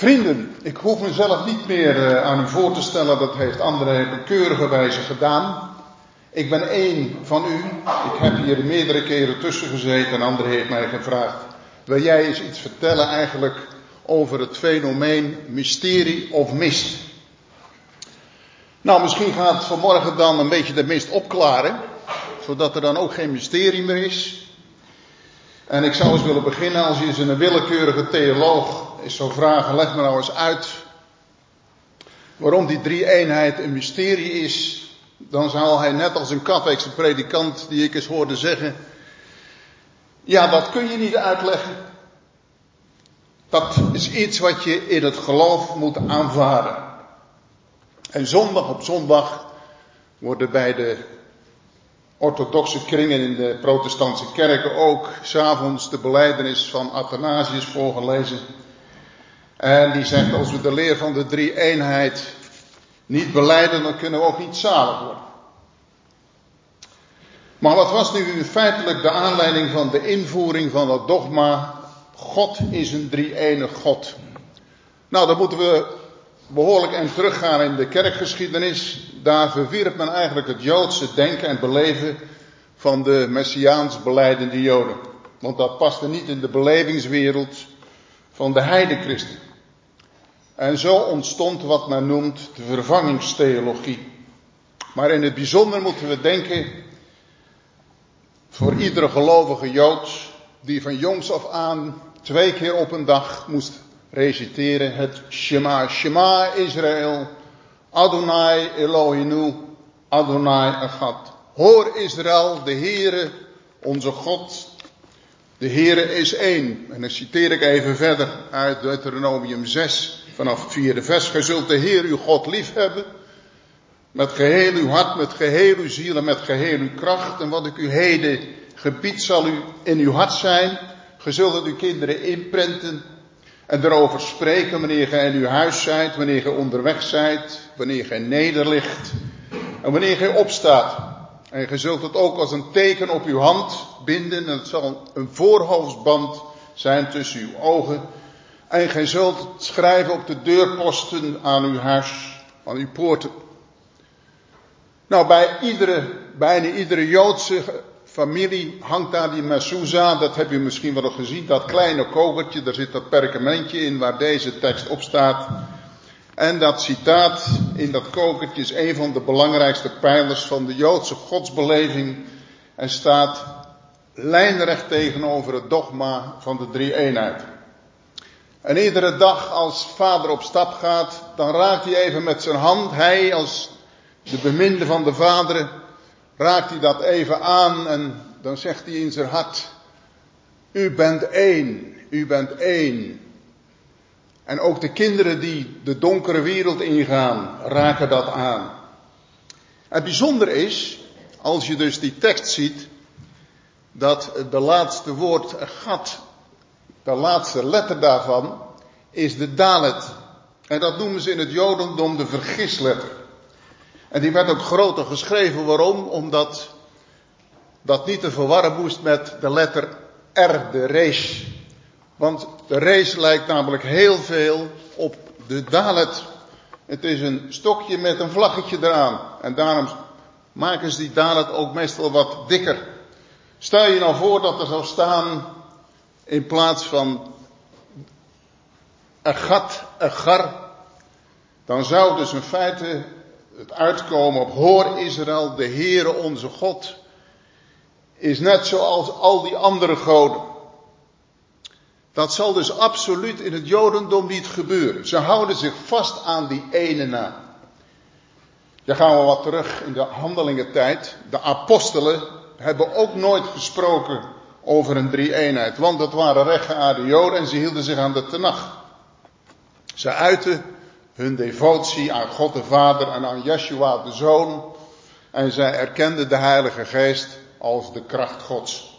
Vrienden, ik hoef mezelf niet meer eh, aan u voor te stellen, dat heeft André op een keurige wijze gedaan. Ik ben één van u. Ik heb hier meerdere keren tussen gezeten en André heeft mij gevraagd, wil jij eens iets vertellen eigenlijk over het fenomeen mysterie of mist? Nou, misschien gaat vanmorgen dan een beetje de mist opklaren, zodat er dan ook geen mysterie meer is. En ik zou eens willen beginnen, als je een willekeurige theoloog is zou vragen, leg me nou eens uit waarom die drie-eenheid een mysterie is, dan zal hij net als een Katwijkse predikant die ik eens hoorde zeggen, ja, dat kun je niet uitleggen. Dat is iets wat je in het geloof moet aanvaarden. En zondag op zondag worden bij de orthodoxe kringen in de protestantse kerken ook s'avonds de beleidenis van Athanasius voorgelezen. En die zegt, als we de leer van de drie eenheid niet beleiden, dan kunnen we ook niet zalig worden. Maar wat was nu feitelijk de aanleiding van de invoering van dat dogma? God is een drie-enig God. Nou, dan moeten we behoorlijk en teruggaan in de kerkgeschiedenis. Daar verwierp men eigenlijk het Joodse denken en beleven van de Messiaans beleidende Joden. Want dat paste niet in de belevingswereld van de heidenchristen. En zo ontstond wat men noemt de vervangingstheologie. Maar in het bijzonder moeten we denken voor iedere gelovige Jood die van jongs af aan twee keer op een dag moest reciteren het Shema. Shema Israël, Adonai Elohinu, Adonai Echad. Hoor Israël, de Heere, onze God, de Heere is één. En dan citeer ik even verder uit Deuteronomium 6, vanaf het vierde vers. Gij zult de Heer uw God lief hebben, met geheel uw hart, met geheel uw ziel en met geheel uw kracht. En wat ik u heden gebied zal u in uw hart zijn. Ge zult het uw kinderen inprenten en erover spreken wanneer gij in uw huis zijt, wanneer gij onderweg zijt, wanneer gij nederligt en wanneer gij opstaat. En gij zult het ook als een teken op uw hand binden en het zal een voorhoofdsband zijn tussen uw ogen. En gij zult het schrijven op de deurposten aan uw huis, aan uw poorten. Nou, bij iedere, bijna iedere Joodse familie hangt daar die mezuzah, dat heb je misschien wel gezien, dat kleine kokertje, daar zit dat perkamentje in waar deze tekst op staat. En dat citaat in dat kokertje is een van de belangrijkste pijlers van de Joodse godsbeleving en staat lijnrecht tegenover het dogma van de drie eenheid. En iedere dag als vader op stap gaat, dan raakt hij even met zijn hand, hij als de beminde van de vaderen, raakt hij dat even aan en dan zegt hij in zijn hart, u bent één, u bent één. En ook de kinderen die de donkere wereld ingaan, raken dat aan. Het bijzonder is, als je dus die tekst ziet, dat de laatste woord gat, de laatste letter daarvan, is de dalet. En dat noemen ze in het Jodendom de vergisletter. En die werd ook groter geschreven. Waarom? Omdat dat niet te verwarren moest met de letter R, de rees. Want de rees lijkt namelijk heel veel op de dalet. Het is een stokje met een vlaggetje eraan. En daarom maken ze die dalet ook meestal wat dikker. Stel je nou voor dat er zou staan in plaats van een gat, een gar. Dan zou dus in feite het uitkomen op hoor Israël, de Heere onze God is net zoals al die andere goden. Dat zal dus absoluut in het Jodendom niet gebeuren. Ze houden zich vast aan die ene naam. Dan gaan we wat terug in de handelingentijd. De apostelen hebben ook nooit gesproken over een drie-eenheid. Want dat waren rechtgeaarde Joden en ze hielden zich aan de Tenach. Ze uiten hun devotie aan God de Vader en aan Yeshua de Zoon. En zij erkenden de Heilige Geest als de kracht Gods.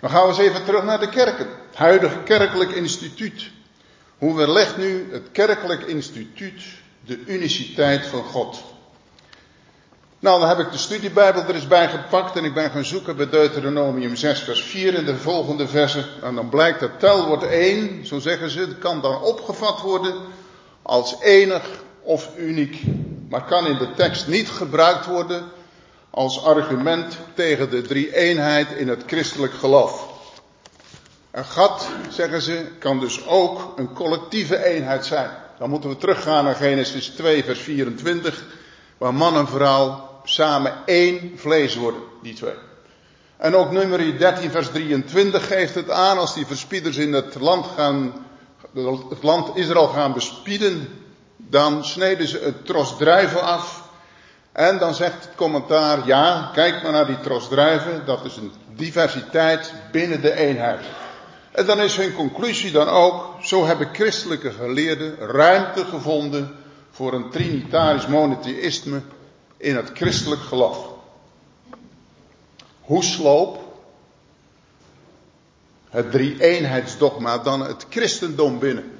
Dan gaan we eens even terug naar de kerken. Het huidige kerkelijk instituut. Hoe weerlegt nu het kerkelijk instituut de uniciteit van God? Nou, dan heb ik de studiebijbel er eens bij gepakt en ik ben gaan zoeken bij Deuteronomium 6 vers 4 in de volgende versen. En dan blijkt dat telwoord 1, zo zeggen ze, kan dan opgevat worden als enig of uniek. Maar kan in de tekst niet gebruikt worden als argument tegen de drie-eenheid in het christelijk geloof. Een gat, zeggen ze, kan dus ook een collectieve eenheid zijn. Dan moeten we teruggaan naar Genesis 2, vers 24, waar man en vrouw samen één vlees worden, die twee. En ook nummer 13, vers 23 geeft het aan als die verspieders in het land gaan, het land Israël gaan bespieden, dan sneden ze het tros af. En dan zegt het commentaar, ja, kijk maar naar die tros druiven, dat is een diversiteit binnen de eenheid. En dan is hun conclusie dan ook, zo hebben christelijke geleerden ruimte gevonden voor een trinitarisch monotheïsme in het christelijk geloof. Hoe sloop het drie-eenheidsdogma dan het christendom binnen?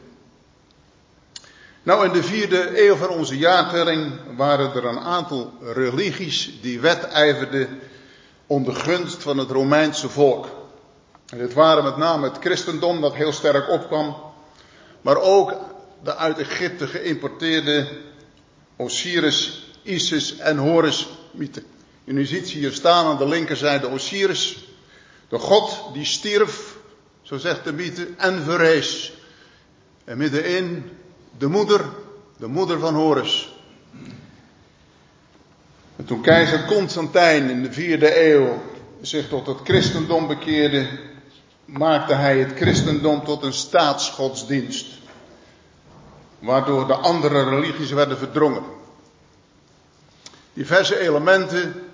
Nou, in de vierde eeuw van onze jaartelling waren er een aantal religies die wedijverden om gunst van het Romeinse volk. En dit waren met name het christendom dat heel sterk opkwam, maar ook de uit Egypte geïmporteerde Osiris, Isis en Horus mythe. En u ziet hier staan aan de linkerzijde Osiris, de god die stierf, zo zegt de mythe, en verrees. En middenin de moeder, de moeder van Horus. En toen keizer Constantijn in de vierde eeuw zich tot het christendom bekeerde, maakte hij het christendom tot een staatsgodsdienst. Waardoor de andere religies werden verdrongen. Diverse elementen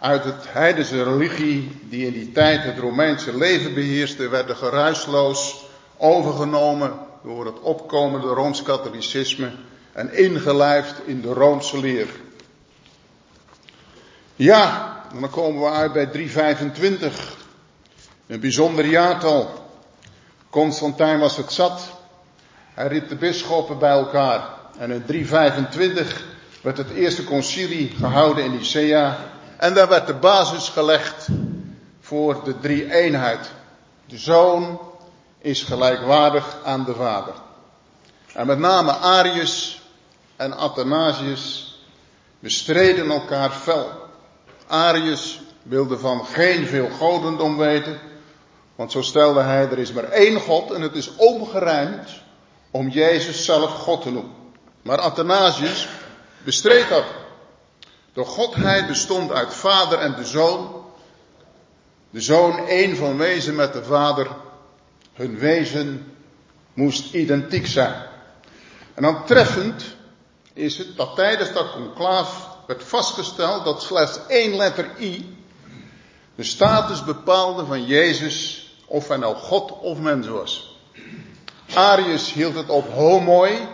uit het heidense religie die in die tijd het Romeinse leven beheerste, werden geruisloos overgenomen door het opkomende Rooms-Katholicisme en ingelijfd in de Roomse leer. Ja, dan komen we uit bij 325. Een bijzonder jaartal. Constantijn was het zat. Hij riep de bisschoppen bij elkaar. En in 325 werd het eerste concilie gehouden in Nicea. En daar werd de basis gelegd voor de drie eenheid. De zoon is gelijkwaardig aan de vader. En met name Arius en Athanasius bestreden elkaar fel. Arius wilde van geen veel godendom weten, want zo stelde hij, er is maar één God en het is ongerijmd om Jezus zelf God te noemen. Maar Athanasius bestreed dat. De Godheid bestond uit Vader en de Zoon. De Zoon één van wezen met de Vader. Hun wezen moest identiek zijn. En dan treffend is het dat tijdens dat conclaaf werd vastgesteld dat slechts één letter I de status bepaalde van Jezus of hij nou God of mens was. Arius hield het op homoi,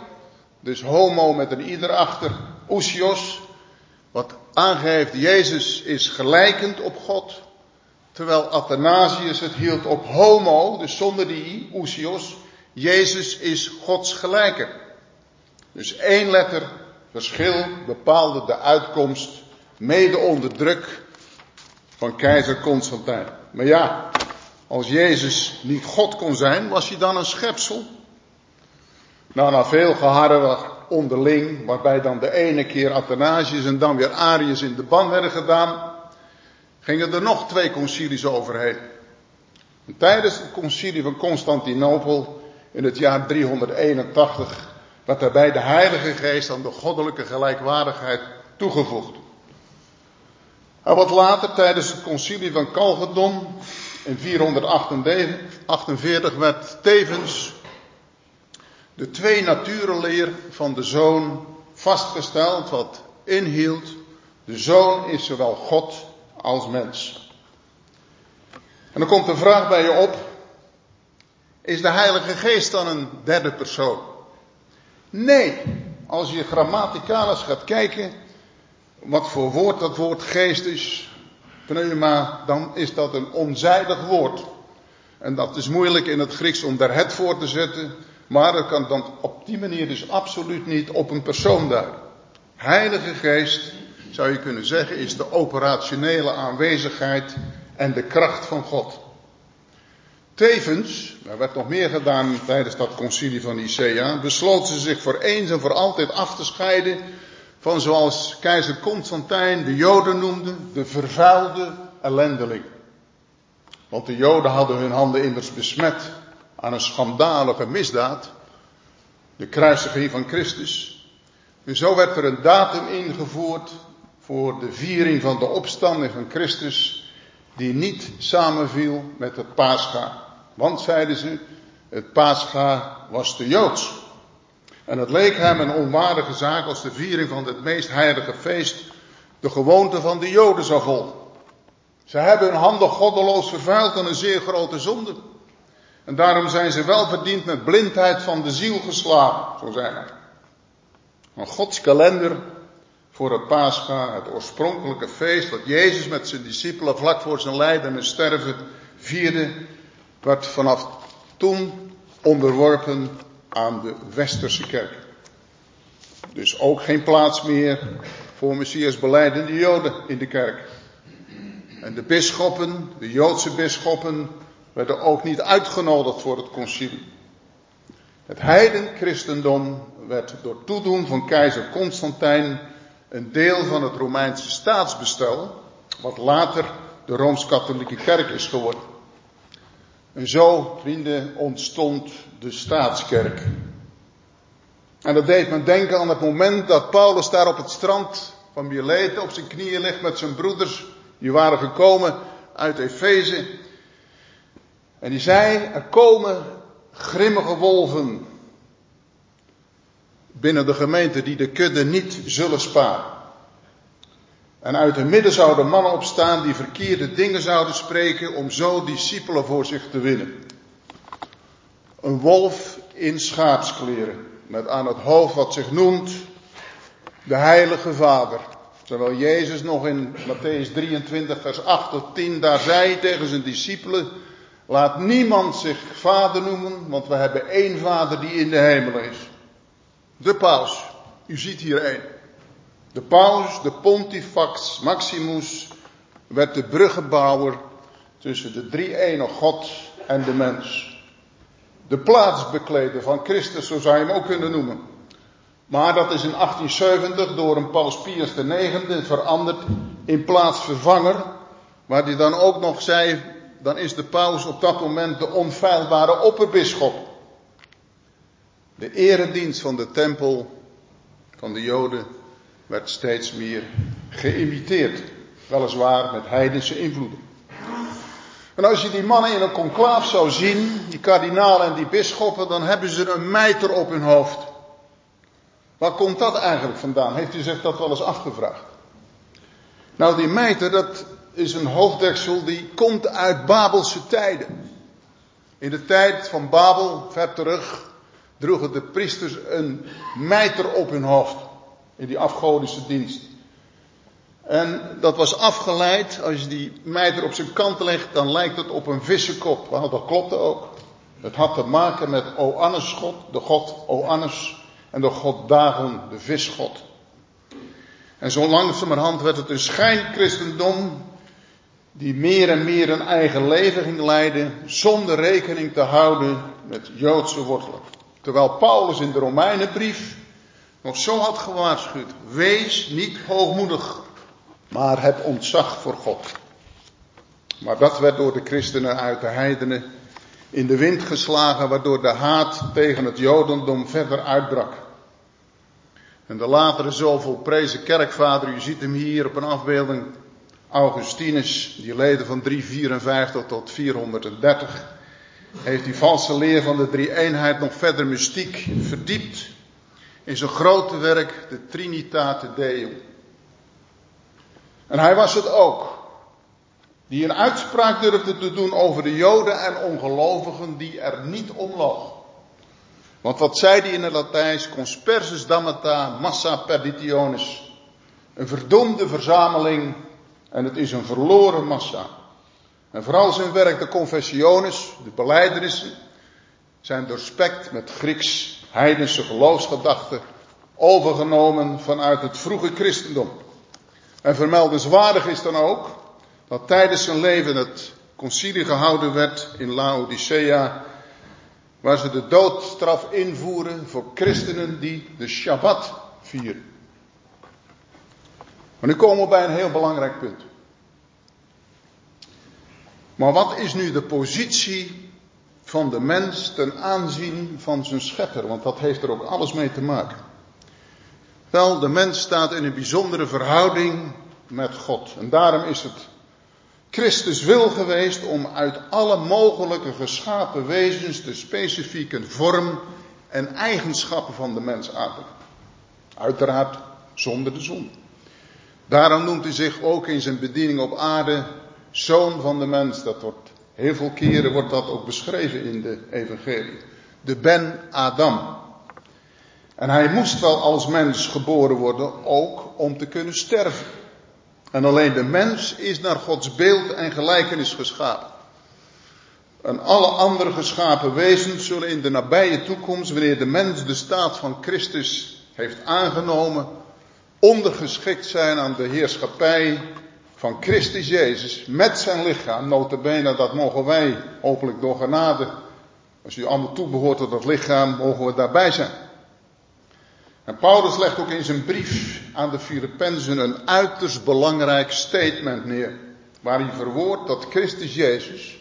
dus homo met een ieder achter, ousios, aangeeft Jezus is gelijkend op God, terwijl Athanasius het hield op homo, dus zonder die ousios, Jezus is Gods gelijke. Dus één letter verschil bepaalde de uitkomst, mede onder druk van keizer Constantijn. Maar ja, als Jezus niet God kon zijn, was hij dan een schepsel? Nou, na veel geharrewag onderling, waarbij dan de ene keer Athanasius en dan weer Arius in de ban werden gedaan, gingen er nog twee concilies overheen. En tijdens het concilie van Constantinopel in het jaar 381 werd daarbij de Heilige Geest aan de goddelijke gelijkwaardigheid toegevoegd. En wat later, tijdens het concilie van Calcedon in 448, werd tevens de twee naturenleer van de zoon vastgesteld, wat inhield, de zoon is zowel God als mens. En dan komt de vraag bij je op, is de Heilige Geest dan een derde persoon? Nee, als je grammaticalis gaat kijken, wat voor woord dat woord geest is, pneuma, dan is dat een onzijdig woord. En dat is moeilijk in het Grieks om daar het voor te zetten, maar dat kan dan op die manier dus absoluut niet op een persoon duiden. Heilige Geest zou je kunnen zeggen, is de operationele aanwezigheid en de kracht van God. Tevens, er werd nog meer gedaan tijdens dat concilie van Nicea, besloten ze zich voor eens en voor altijd af te scheiden van zoals keizer Constantijn de Joden noemde, de vervuilde ellendeling. Want de Joden hadden hun handen immers besmet aan een schandalige misdaad, de kruisiging van Christus. En zo werd er een datum ingevoerd voor de viering van de opstanding van Christus, die niet samenviel met het Pascha. Want, zeiden ze, het Pascha was te Joods. En het leek hem een onwaardige zaak als de viering van het meest heilige feest de gewoonte van de Joden zou volgen. Ze hebben hun handen goddeloos vervuild aan een zeer grote zonde. En daarom zijn ze wel verdiend met blindheid van de ziel geslagen, zo zijn hij. Een Gods kalender voor het Pascha, het oorspronkelijke feest dat Jezus met zijn discipelen vlak voor zijn lijden en sterven vierde, werd vanaf toen onderworpen aan de westerse kerk. Dus ook geen plaats meer voor Messias beleidende Joden in de kerk. En de bisschoppen, de Joodse bisschoppen, werden ook niet uitgenodigd voor het concilie. Het heidenchristendom werd door toedoen van keizer Constantijn een deel van het Romeinse staatsbestel, wat later de Rooms-Katholieke Kerk is geworden. En zo, vrienden, ontstond de staatskerk. En dat deed me denken aan het moment dat Paulus daar op het strand van Mileten op zijn knieën ligt met zijn broeders. Die waren gekomen uit Efeze. En die zei, er komen grimmige wolven binnen de gemeente die de kudde niet zullen sparen. En uit het midden zouden mannen opstaan die verkeerde dingen zouden spreken om zo discipelen voor zich te winnen. Een wolf in schaapskleren, met aan het hoofd wat zich noemt de Heilige Vader. Terwijl Jezus nog in Matthäus 23, vers 8 tot 10 daar zei tegen zijn discipelen, laat niemand zich vader noemen, want we hebben één vader die in de hemel is. De paus. U ziet hier één. De paus, de pontifax maximus, werd de bruggenbouwer tussen de drie-ene God en de mens. De plaatsbekleder van Christus, zo zou je hem ook kunnen noemen. Maar dat is in 1870 door een Paus Pius IX veranderd in plaatsvervanger, waar hij dan ook nog zei, dan is de paus op dat moment de onfeilbare opperbisschop. De eredienst van de tempel van de Joden werd steeds meer geïmiteerd. Weliswaar met heidense invloeden. En als je die mannen in een conclaaf zou zien, die kardinalen en die bisschoppen, dan hebben ze een mijter op hun hoofd. Waar komt dat eigenlijk vandaan? Heeft u zich dat wel eens afgevraagd? Nou, die mijter, dat is een hoofddeksel die komt uit Babelse tijden. In de tijd van Babel, ver terug, droegen de priesters een mijter op hun hoofd. In die afgodische dienst. En dat was afgeleid, als je die mijter op zijn kant legt, dan lijkt het op een vissenkop. Nou, dat klopte ook. Het had te maken met Oannes God, de god Oannes, en de god Dagon, de visgod. En zo langzamerhand werd het een schijnchristendom die meer en meer een eigen leven ging leiden, zonder rekening te houden met Joodse wortelen. Terwijl Paulus in de Romeinenbrief nog zo had gewaarschuwd. Wees niet hoogmoedig, maar heb ontzag voor God. Maar dat werd door de christenen uit de heidenen in de wind geslagen, waardoor de haat tegen het Jodendom verder uitbrak. En de latere zo volprezen kerkvader, u ziet hem hier op een afbeelding, Augustinus, die leden van 354 tot 430, heeft die valse leer van de drie eenheid nog verder mystiek verdiept in zijn grote werk, de Trinitate Deum. En hij was het ook, die een uitspraak durfde te doen over de Joden en ongelovigen die er niet omloog. Want wat zei hij in het Latijns? Conspersus damata massa perditionis. Een verdomde verzameling en het is een verloren massa. En vooral zijn werk, de confessiones, de beleidenissen, zijn doorspekt met Grieks heidense geloofsgedachten, overgenomen vanuit het vroege christendom. En vermeldenswaardig is dan ook dat tijdens zijn leven het concilie gehouden werd in Laodicea, waar ze de doodstraf invoeren voor christenen die de Shabbat vieren. Maar nu komen we bij een heel belangrijk punt. Maar wat is nu de positie van de mens ten aanzien van zijn schepper? Want dat heeft er ook alles mee te maken. Wel, de mens staat in een bijzondere verhouding met God. En daarom is het Christus wil geweest om uit alle mogelijke geschapen wezens de specifieke vorm en eigenschappen van de mens aan te Uiteraard zonder de zon. Daarom noemt hij zich ook in zijn bediening op aarde zoon van de mens. Dat wordt, heel veel keren wordt dat ook beschreven in de evangelie. De Ben Adam. En hij moest wel als mens geboren worden, ook om te kunnen sterven. En alleen de mens is naar Gods beeld en gelijkenis geschapen. En alle andere geschapen wezens zullen in de nabije toekomst, wanneer de mens de staat van Christus heeft aangenomen, ondergeschikt zijn aan de heerschappij van Christus Jezus met zijn lichaam. Notabene, dat mogen wij hopelijk door genade, als u allemaal toebehoort tot dat lichaam, mogen we daarbij zijn. En Paulus legt ook in zijn brief aan de Filippenzen een uiterst belangrijk statement neer. Waar hij verwoordt dat Christus Jezus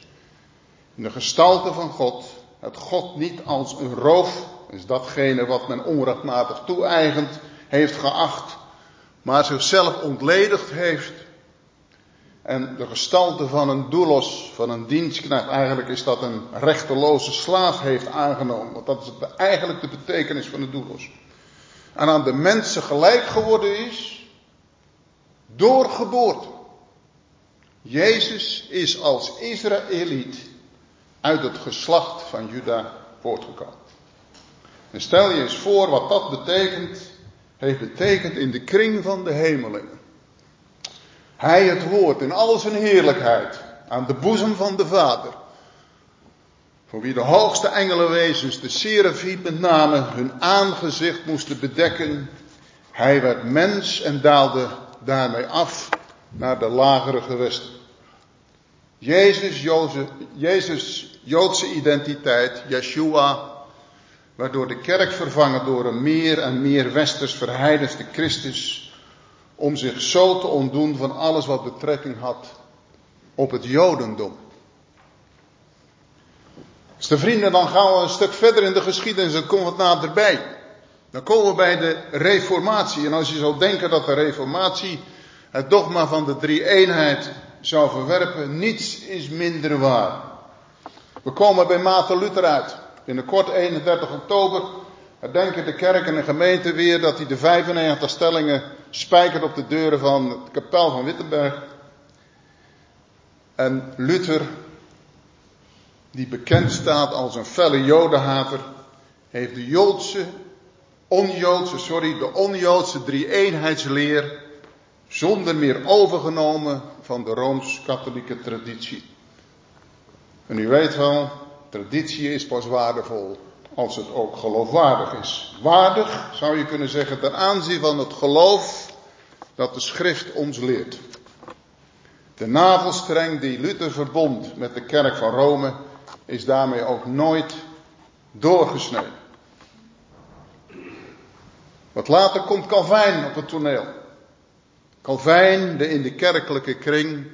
in de gestalte van God, het God niet als een roof, is datgene wat men onrechtmatig toe-eigent, heeft geacht, maar zichzelf ontledigd heeft en de gestalte van een doelos, van een dienstknecht, eigenlijk is dat een rechteloze slaaf heeft aangenomen. Want dat is eigenlijk de betekenis van de doelos en aan de mensen gelijk geworden is door geboorte. Jezus is als Israëliet uit het geslacht van Juda voortgekomen. En stel je eens voor wat dat betekent, heeft betekend in de kring van de hemelingen. Hij het woord in al zijn heerlijkheid aan de boezem van de Vader voor wie de hoogste engelenwezens, de serafiet met name, hun aangezicht moesten bedekken. Hij werd mens en daalde daarmee af naar de lagere gewesten. Jezus, Jozef, Jezus Joodse identiteit, Yeshua, waardoor de kerk vervangen door een meer en meer westers verheidenste Christus, om zich zo te ontdoen van alles wat betrekking had op het Jodendom. Beste vrienden, dan gaan we een stuk verder in de geschiedenis en komen we naderbij. Dan komen we bij de reformatie. En als je zou denken dat de reformatie het dogma van de drie-eenheid zou verwerpen, niets is minder waar. We komen bij Maarten Luther uit. Binnenkort 31 oktober herdenken de kerk en de gemeente weer dat hij de 95 stellingen spijkert op de deuren van de kapel van Wittenberg. En Luther die bekend staat als een felle jodenhater, heeft de Joodse, onjoodse, sorry, de onjoodse drie-eenheidsleer zonder meer overgenomen van de Rooms-Katholieke traditie. En u weet wel, traditie is pas waardevol als het ook geloofwaardig is. Waardig zou je kunnen zeggen ten aanzien van het geloof dat de schrift ons leert. De navelstreng die Luther verbond met de kerk van Rome is daarmee ook nooit doorgesneden. Wat later komt Calvijn op het toneel. Calvijn, de in de kerkelijke kring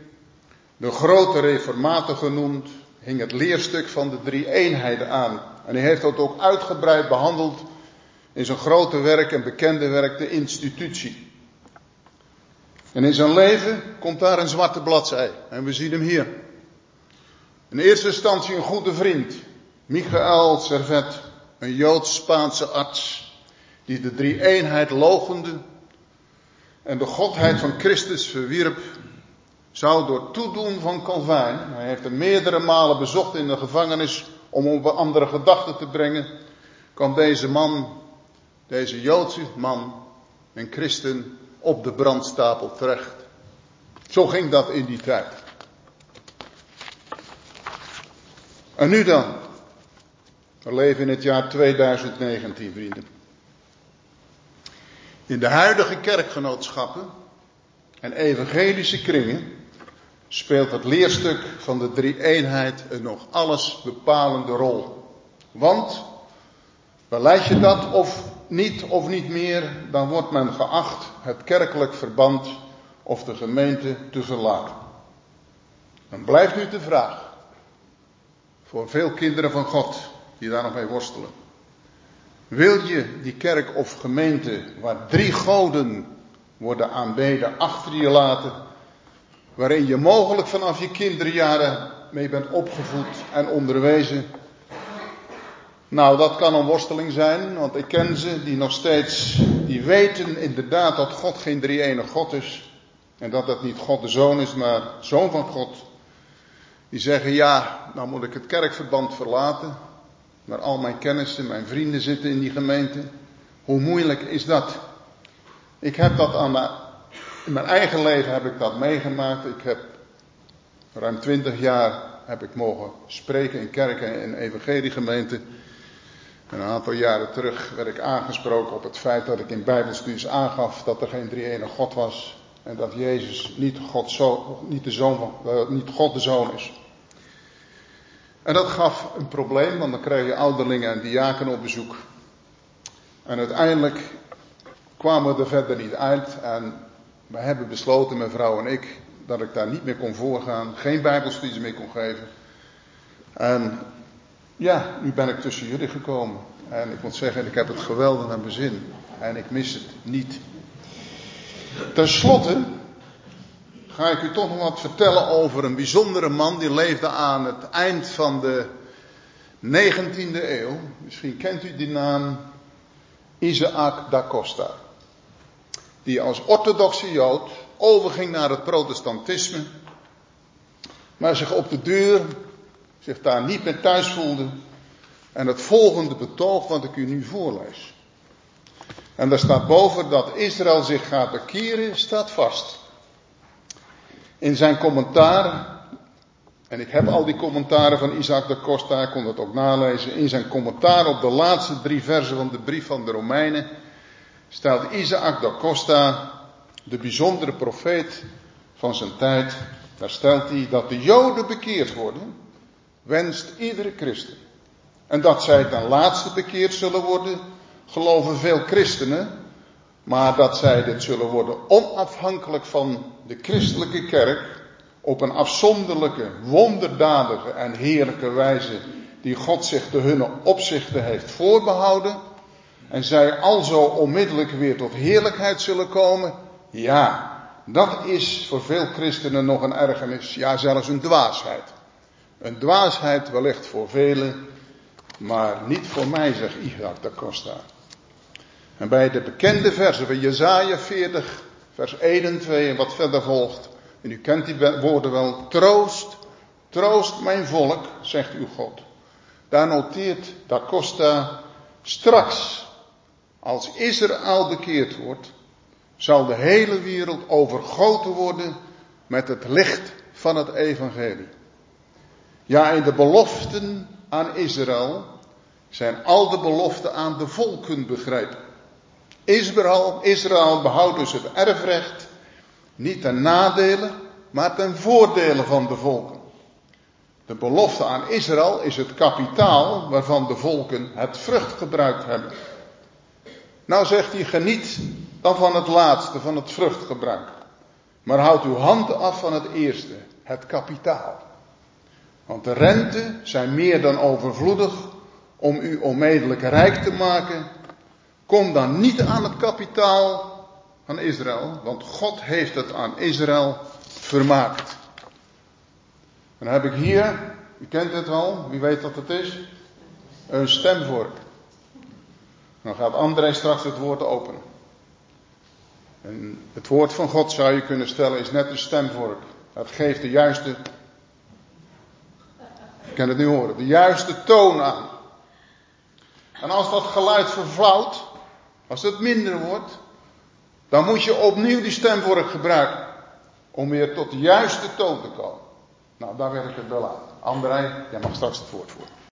de grote reformator genoemd, hing het leerstuk van de drie eenheden aan. En hij heeft dat ook uitgebreid behandeld in zijn grote werk en bekende werk, de institutie. En in zijn leven komt daar een zwarte bladzij. En we zien hem hier. In eerste instantie een goede vriend, Michael Servet, een Joods-Spaanse arts, die de drie-eenheid logende en de godheid van Christus verwierp, zou door toedoen van Calvijn, hij heeft hem meerdere malen bezocht in de gevangenis om op andere gedachten te brengen, kwam deze man, deze Joodse man en christen, op de brandstapel terecht. Zo ging dat in die tijd. En nu dan? We leven in het jaar 2019, vrienden. In de huidige kerkgenootschappen en evangelische kringen speelt het leerstuk van de drie-eenheid een nog alles bepalende rol. Want, beleid je dat of niet of niet meer, dan wordt men geacht het kerkelijk verband of de gemeente te verlaten. Dan blijft nu de vraag, voor veel kinderen van God die daar nog mee worstelen. Wil je die kerk of gemeente waar drie goden worden aanbeden achter je laten, waarin je mogelijk vanaf je kinderjaren mee bent opgevoed en onderwezen? Nou, dat kan een worsteling zijn, want ik ken ze die nog steeds, die weten inderdaad dat God geen drie-ene God is. En dat dat niet God de Zoon is, maar Zoon van God. Die zeggen, ja, nou moet ik het kerkverband verlaten. Maar al mijn kennissen, mijn vrienden zitten in die gemeente. Hoe moeilijk is dat? Ik heb dat aan in mijn eigen leven heb ik dat meegemaakt. Ik heb ruim twintig jaar heb ik mogen spreken in kerken en evangeliegemeenten. En een aantal jaren terug werd ik aangesproken op het feit dat ik in bijbelstudies aangaf dat er geen drie-ene God was. En dat Jezus niet God, zo, niet, de zoon, uh, niet God de Zoon is. En dat gaf een probleem, want dan kreeg je ouderlingen en diaken op bezoek. En uiteindelijk kwamen we er verder niet uit. En we hebben besloten, mijn vrouw en ik, dat ik daar niet meer kon voorgaan. Geen bijbelstudies meer kon geven. En ja, nu ben ik tussen jullie gekomen. En ik moet zeggen, ik heb het geweldig naar mijn zin. En ik mis het niet. Ten slotte ga ik u toch nog wat vertellen over een bijzondere man die leefde aan het eind van de 19e eeuw. Misschien kent u die naam Isaac da Costa. Die als orthodoxe Jood overging naar het protestantisme. Maar zich op de deur, zich daar niet meer thuis voelde. En het volgende betoog wat ik u nu voorlees. En daar staat boven dat Israël zich gaat bekeren, staat vast. In zijn commentaar, en ik heb al die commentaren van Isaac de Costa, ik kon dat ook nalezen. In zijn commentaar op de laatste drie versen van de brief van de Romeinen stelt Isaac da Costa, de bijzondere profeet van zijn tijd, daar stelt hij dat de Joden bekeerd worden, wenst iedere christen. En dat zij ten laatste bekeerd zullen worden, geloven veel christenen, maar dat zij dit zullen worden onafhankelijk van de christelijke kerk, op een afzonderlijke, wonderdadige en heerlijke wijze die God zich te hun opzichten heeft voorbehouden, en zij alzo onmiddellijk weer tot heerlijkheid zullen komen, ja, dat is voor veel christenen nog een ergernis, ja zelfs een dwaasheid. Een dwaasheid wellicht voor velen, maar niet voor mij, zegt Isaac da Costa. En bij de bekende versen van Jezaja 40, vers 1 en 2 en wat verder volgt. En u kent die woorden wel. Troost, troost mijn volk, zegt uw God. Daar noteert Da Costa straks, als Israël bekeerd wordt, zal de hele wereld overgoten worden met het licht van het evangelie. Ja, in de beloften aan Israël zijn al de beloften aan de volken begrepen. Israël, behoudt dus het erfrecht niet ten nadele, maar ten voordele van de volken. De belofte aan Israël is het kapitaal waarvan de volken het vruchtgebruik hebben. Nou zegt hij, geniet dan van het laatste, van het vruchtgebruik. Maar houd uw handen af van het eerste, het kapitaal. Want de rente zijn meer dan overvloedig om u onmiddellijk rijk te maken Kom dan niet aan het kapitaal van Israël, want God heeft het aan Israël vermaakt. Dan heb ik hier, u kent het al, wie weet wat het is? Een stemvork. Dan gaat André straks het woord openen. En het woord van God zou je kunnen stellen is net een stemvork. Het geeft de juiste, ik kan het nu horen, de juiste toon aan. En als dat geluid vervlauwt, als het minder wordt, dan moet je opnieuw die stemvork gebruiken. Om weer tot de juiste toon te komen. Nou, daar werk ik het wel aan. André, jij mag straks het woord voeren.